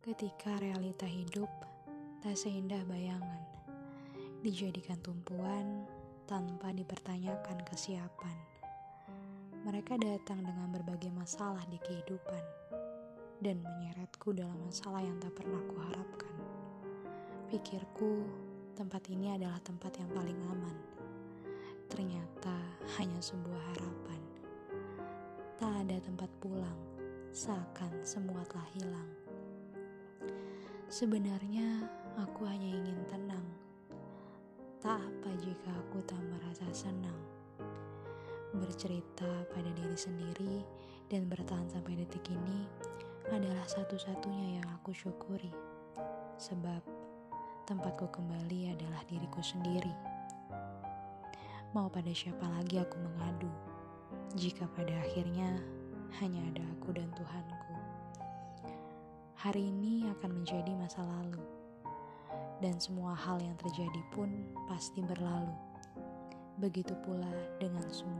Ketika realita hidup tak seindah bayangan, dijadikan tumpuan tanpa dipertanyakan kesiapan. Mereka datang dengan berbagai masalah di kehidupan dan menyeretku dalam masalah yang tak pernah kuharapkan. Pikirku, tempat ini adalah tempat yang paling aman. Ternyata hanya sebuah harapan. Tak ada tempat pulang, seakan semua telah hilang. Sebenarnya aku hanya ingin tenang. Tak apa jika aku tak merasa senang. Bercerita pada diri sendiri dan bertahan sampai detik ini adalah satu-satunya yang aku syukuri. Sebab tempatku kembali adalah diriku sendiri. Mau pada siapa lagi aku mengadu jika pada akhirnya hanya ada aku dan Tuhanku. Hari ini akan menjadi masa lalu, dan semua hal yang terjadi pun pasti berlalu. Begitu pula dengan semua.